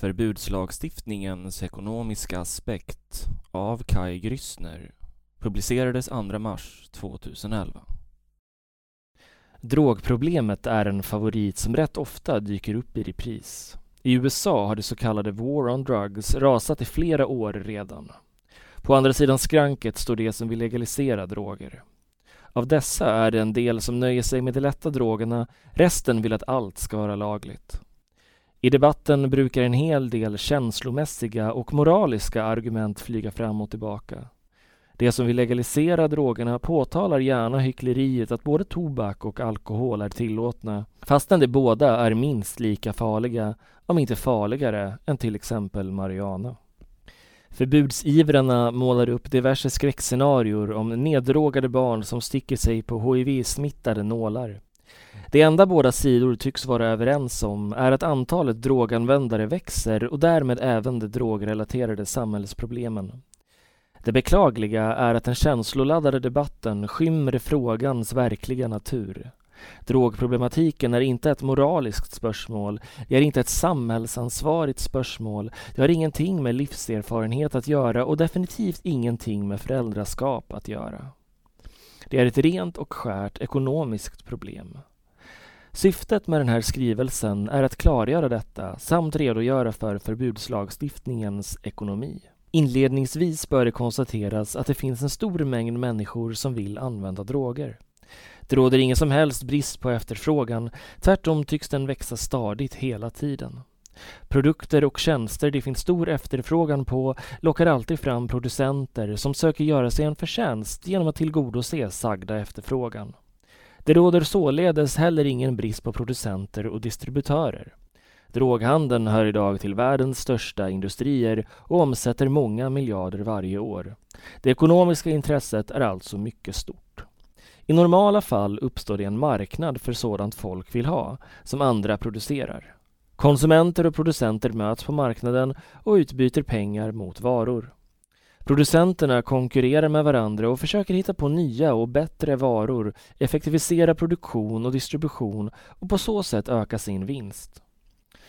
Förbudslagstiftningens ekonomiska aspekt av Kai Grüssner publicerades 2 mars 2011. Drogproblemet är en favorit som rätt ofta dyker upp i repris. I USA har det så kallade War on Drugs rasat i flera år redan. På andra sidan skranket står de som vill legalisera droger. Av dessa är det en del som nöjer sig med de lätta drogerna, resten vill att allt ska vara lagligt. I debatten brukar en hel del känslomässiga och moraliska argument flyga fram och tillbaka. De som vill legalisera drogerna påtalar gärna hyckleriet att både tobak och alkohol är tillåtna fastän de båda är minst lika farliga, om inte farligare, än till exempel marijuana. Förbudsivrarna målar upp diverse skräckscenarier om neddrogade barn som sticker sig på hiv-smittade nålar. Det enda båda sidor tycks vara överens om är att antalet droganvändare växer och därmed även de drogrelaterade samhällsproblemen. Det beklagliga är att den känsloladdade debatten skymmer frågans verkliga natur. Drogproblematiken är inte ett moraliskt spörsmål, det är inte ett samhällsansvarigt spörsmål, det har ingenting med livserfarenhet att göra och definitivt ingenting med föräldraskap att göra. Det är ett rent och skärt ekonomiskt problem. Syftet med den här skrivelsen är att klargöra detta samt redogöra för förbudslagstiftningens ekonomi. Inledningsvis bör det konstateras att det finns en stor mängd människor som vill använda droger. Det råder ingen som helst brist på efterfrågan, tvärtom tycks den växa stadigt hela tiden. Produkter och tjänster det finns stor efterfrågan på lockar alltid fram producenter som söker göra sig en förtjänst genom att tillgodose sagda efterfrågan. Det råder således heller ingen brist på producenter och distributörer. Droghandeln hör idag till världens största industrier och omsätter många miljarder varje år. Det ekonomiska intresset är alltså mycket stort. I normala fall uppstår det en marknad för sådant folk vill ha, som andra producerar. Konsumenter och producenter möts på marknaden och utbyter pengar mot varor. Producenterna konkurrerar med varandra och försöker hitta på nya och bättre varor, effektivisera produktion och distribution och på så sätt öka sin vinst.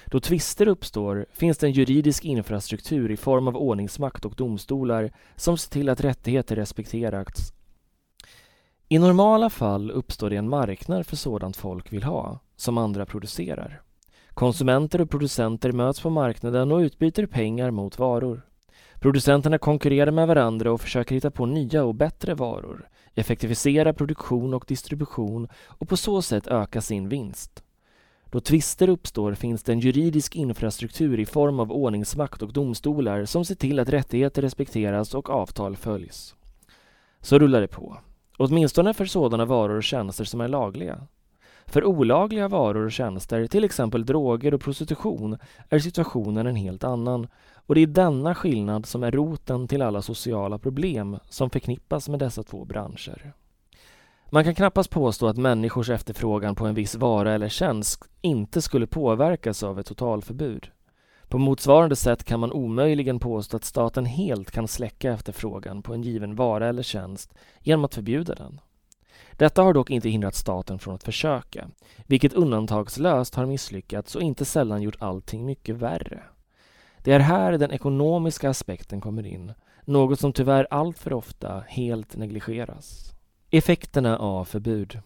Då tvister uppstår finns det en juridisk infrastruktur i form av ordningsmakt och domstolar som ser till att rättigheter respekteras. I normala fall uppstår det en marknad för sådant folk vill ha, som andra producerar. Konsumenter och producenter möts på marknaden och utbyter pengar mot varor. Producenterna konkurrerar med varandra och försöker hitta på nya och bättre varor, effektivisera produktion och distribution och på så sätt öka sin vinst. Då tvister uppstår finns det en juridisk infrastruktur i form av ordningsmakt och domstolar som ser till att rättigheter respekteras och avtal följs. Så rullar det på. Åtminstone för sådana varor och tjänster som är lagliga. För olagliga varor och tjänster, till exempel droger och prostitution, är situationen en helt annan och det är denna skillnad som är roten till alla sociala problem som förknippas med dessa två branscher. Man kan knappast påstå att människors efterfrågan på en viss vara eller tjänst inte skulle påverkas av ett totalförbud. På motsvarande sätt kan man omöjligen påstå att staten helt kan släcka efterfrågan på en given vara eller tjänst genom att förbjuda den. Detta har dock inte hindrat staten från att försöka, vilket undantagslöst har misslyckats och inte sällan gjort allting mycket värre. Det är här den ekonomiska aspekten kommer in, något som tyvärr alltför ofta helt negligeras. Effekterna av förbud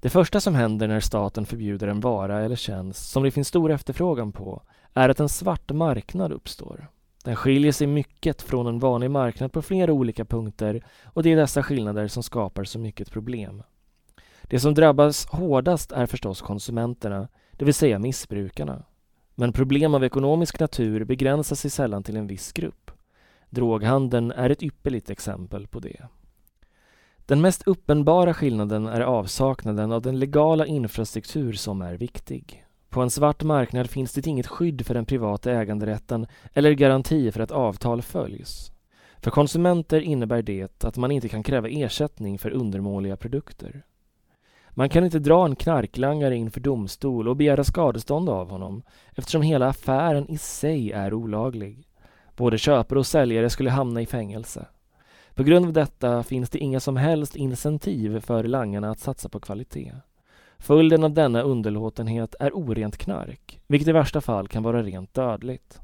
Det första som händer när staten förbjuder en vara eller tjänst som det finns stor efterfrågan på är att en svart marknad uppstår. Den skiljer sig mycket från en vanlig marknad på flera olika punkter och det är dessa skillnader som skapar så mycket problem. Det som drabbas hårdast är förstås konsumenterna, det vill säga missbrukarna. Men problem av ekonomisk natur begränsar sig sällan till en viss grupp. Droghandeln är ett ypperligt exempel på det. Den mest uppenbara skillnaden är avsaknaden av den legala infrastruktur som är viktig. På en svart marknad finns det inget skydd för den privata äganderätten eller garanti för att avtal följs. För konsumenter innebär det att man inte kan kräva ersättning för undermåliga produkter. Man kan inte dra en knarklangare inför domstol och begära skadestånd av honom eftersom hela affären i sig är olaglig. Både köpare och säljare skulle hamna i fängelse. På grund av detta finns det inga som helst incentiv för langarna att satsa på kvalitet. Följden av denna underlåtenhet är orent knark, vilket i värsta fall kan vara rent dödligt.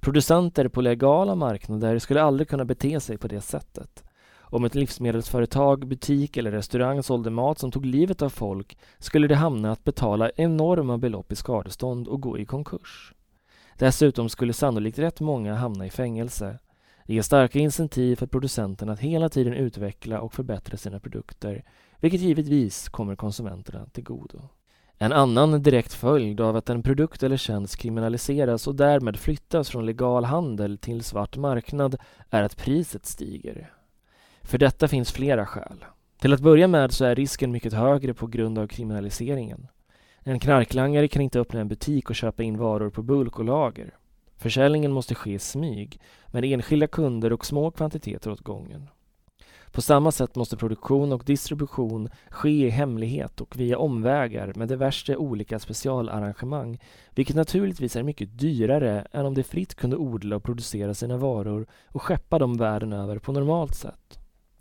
Producenter på legala marknader skulle aldrig kunna bete sig på det sättet. Om ett livsmedelsföretag, butik eller restaurang sålde mat som tog livet av folk skulle det hamna att betala enorma belopp i skadestånd och gå i konkurs. Dessutom skulle sannolikt rätt många hamna i fängelse. Det ger starka incentiv för producenterna att hela tiden utveckla och förbättra sina produkter, vilket givetvis kommer konsumenterna till godo. En annan direkt följd av att en produkt eller tjänst kriminaliseras och därmed flyttas från legal handel till svart marknad är att priset stiger. För detta finns flera skäl. Till att börja med så är risken mycket högre på grund av kriminaliseringen. En knarklangare kan inte öppna en butik och köpa in varor på bulk och lager. Försäljningen måste ske i smyg, med enskilda kunder och små kvantiteter åt gången. På samma sätt måste produktion och distribution ske i hemlighet och via omvägar med diverse olika specialarrangemang, vilket naturligtvis är mycket dyrare än om de fritt kunde odla och producera sina varor och skeppa dem världen över på normalt sätt.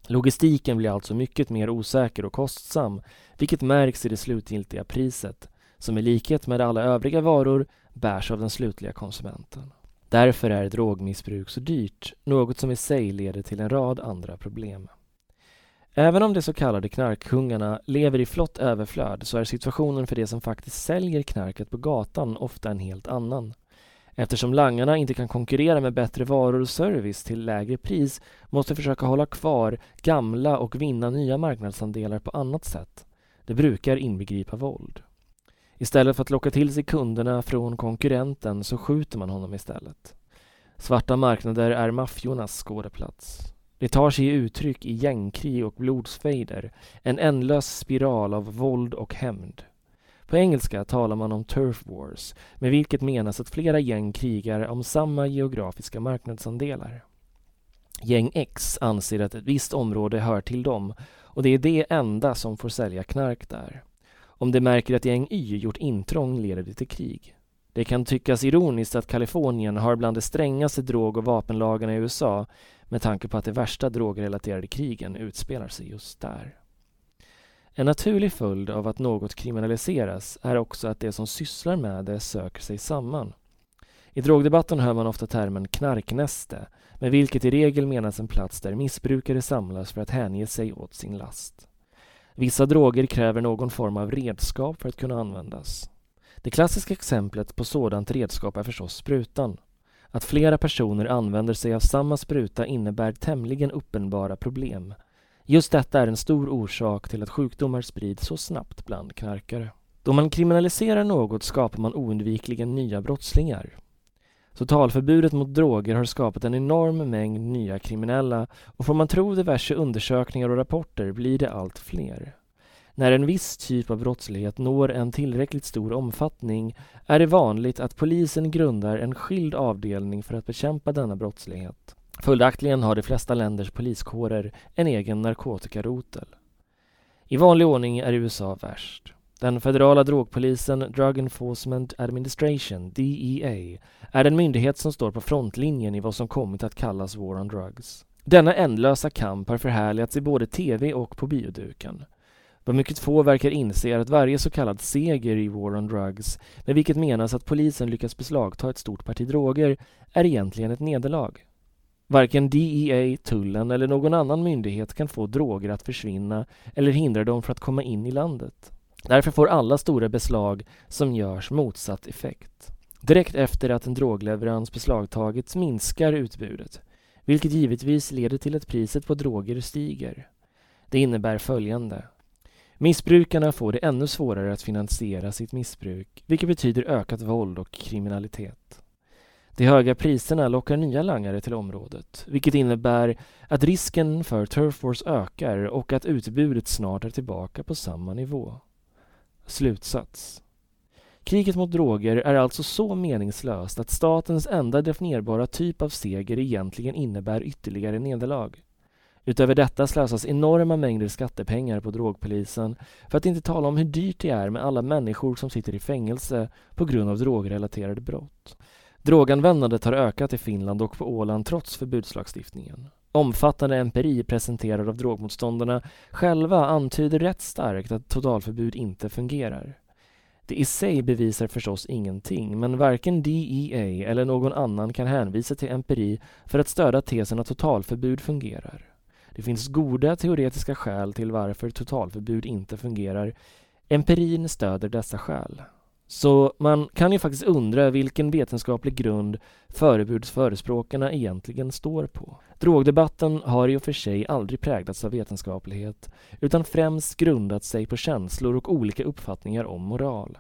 Logistiken blir alltså mycket mer osäker och kostsam, vilket märks i det slutgiltiga priset, som i likhet med alla övriga varor bärs av den slutliga konsumenten. Därför är drogmissbruk så dyrt, något som i sig leder till en rad andra problem. Även om de så kallade knarkkungarna lever i flott överflöd så är situationen för de som faktiskt säljer knarket på gatan ofta en helt annan. Eftersom langarna inte kan konkurrera med bättre varor och service till lägre pris måste försöka hålla kvar gamla och vinna nya marknadsandelar på annat sätt. Det brukar inbegripa våld. Istället för att locka till sig kunderna från konkurrenten så skjuter man honom istället. Svarta marknader är maffiornas skådeplats. Det tar sig uttryck i gängkrig och blodsfejder, en ändlös spiral av våld och hämnd. På engelska talar man om turf wars, med vilket menas att flera gäng krigar om samma geografiska marknadsandelar. Gäng X anser att ett visst område hör till dem och det är det enda som får sälja knark där. Om de märker att gäng Y gjort intrång leder det till krig. Det kan tyckas ironiskt att Kalifornien har bland de strängaste drog och vapenlagarna i USA med tanke på att de värsta drogrelaterade krigen utspelar sig just där. En naturlig följd av att något kriminaliseras är också att de som sysslar med det söker sig samman. I drogdebatten hör man ofta termen knarknäste, med vilket i regel menas en plats där missbrukare samlas för att hänge sig åt sin last. Vissa droger kräver någon form av redskap för att kunna användas. Det klassiska exemplet på sådant redskap är förstås sprutan. Att flera personer använder sig av samma spruta innebär tämligen uppenbara problem. Just detta är en stor orsak till att sjukdomar sprids så snabbt bland knarkare. Då man kriminaliserar något skapar man oundvikligen nya brottslingar. Totalförbudet mot droger har skapat en enorm mängd nya kriminella och får man tro diverse undersökningar och rapporter blir det allt fler. När en viss typ av brottslighet når en tillräckligt stor omfattning är det vanligt att polisen grundar en skild avdelning för att bekämpa denna brottslighet. Följaktligen har de flesta länders poliskårer en egen narkotikarotel. I vanlig ordning är USA värst. Den federala drogpolisen Drug Enforcement Administration, DEA, är den myndighet som står på frontlinjen i vad som kommit att kallas War on Drugs. Denna ändlösa kamp har förhärligats i både tv och på bioduken. Vad mycket få verkar inse är att varje så kallad seger i War on Drugs, med vilket menas att polisen lyckas beslagta ett stort parti droger, är egentligen ett nederlag. Varken DEA, tullen eller någon annan myndighet kan få droger att försvinna eller hindra dem från att komma in i landet. Därför får alla stora beslag som görs motsatt effekt. Direkt efter att en drogleverans beslagtagits minskar utbudet, vilket givetvis leder till att priset på droger stiger. Det innebär följande. Missbrukarna får det ännu svårare att finansiera sitt missbruk, vilket betyder ökat våld och kriminalitet. De höga priserna lockar nya langare till området, vilket innebär att risken för turf wars ökar och att utbudet snart är tillbaka på samma nivå. Slutsats. Kriget mot droger är alltså så meningslöst att statens enda definierbara typ av seger egentligen innebär ytterligare nederlag. Utöver detta slösas enorma mängder skattepengar på drogpolisen för att inte tala om hur dyrt det är med alla människor som sitter i fängelse på grund av drogrelaterade brott. Droganvändandet har ökat i Finland och på Åland trots förbudslagstiftningen. Omfattande empiri presenterad av drogmotståndarna själva antyder rätt starkt att totalförbud inte fungerar. Det i sig bevisar förstås ingenting, men varken DEA eller någon annan kan hänvisa till empiri för att stödja tesen att totalförbud fungerar. Det finns goda teoretiska skäl till varför totalförbud inte fungerar. Empirin stöder dessa skäl. Så man kan ju faktiskt undra vilken vetenskaplig grund förebudsförespråkarna egentligen står på. Drogdebatten har i och för sig aldrig präglats av vetenskaplighet utan främst grundat sig på känslor och olika uppfattningar om moral.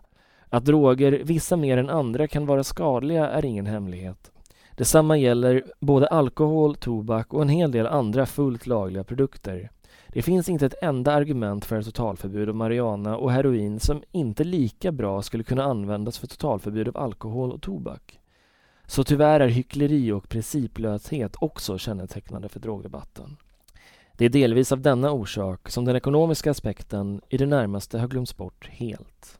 Att droger, vissa mer än andra, kan vara skadliga är ingen hemlighet. Detsamma gäller både alkohol, tobak och en hel del andra fullt lagliga produkter. Det finns inte ett enda argument för ett totalförbud av marijuana och heroin som inte lika bra skulle kunna användas för totalförbud av alkohol och tobak. Så tyvärr är hyckleri och principlöshet också kännetecknande för drogdebatten. Det är delvis av denna orsak som den ekonomiska aspekten i det närmaste har glömts bort helt.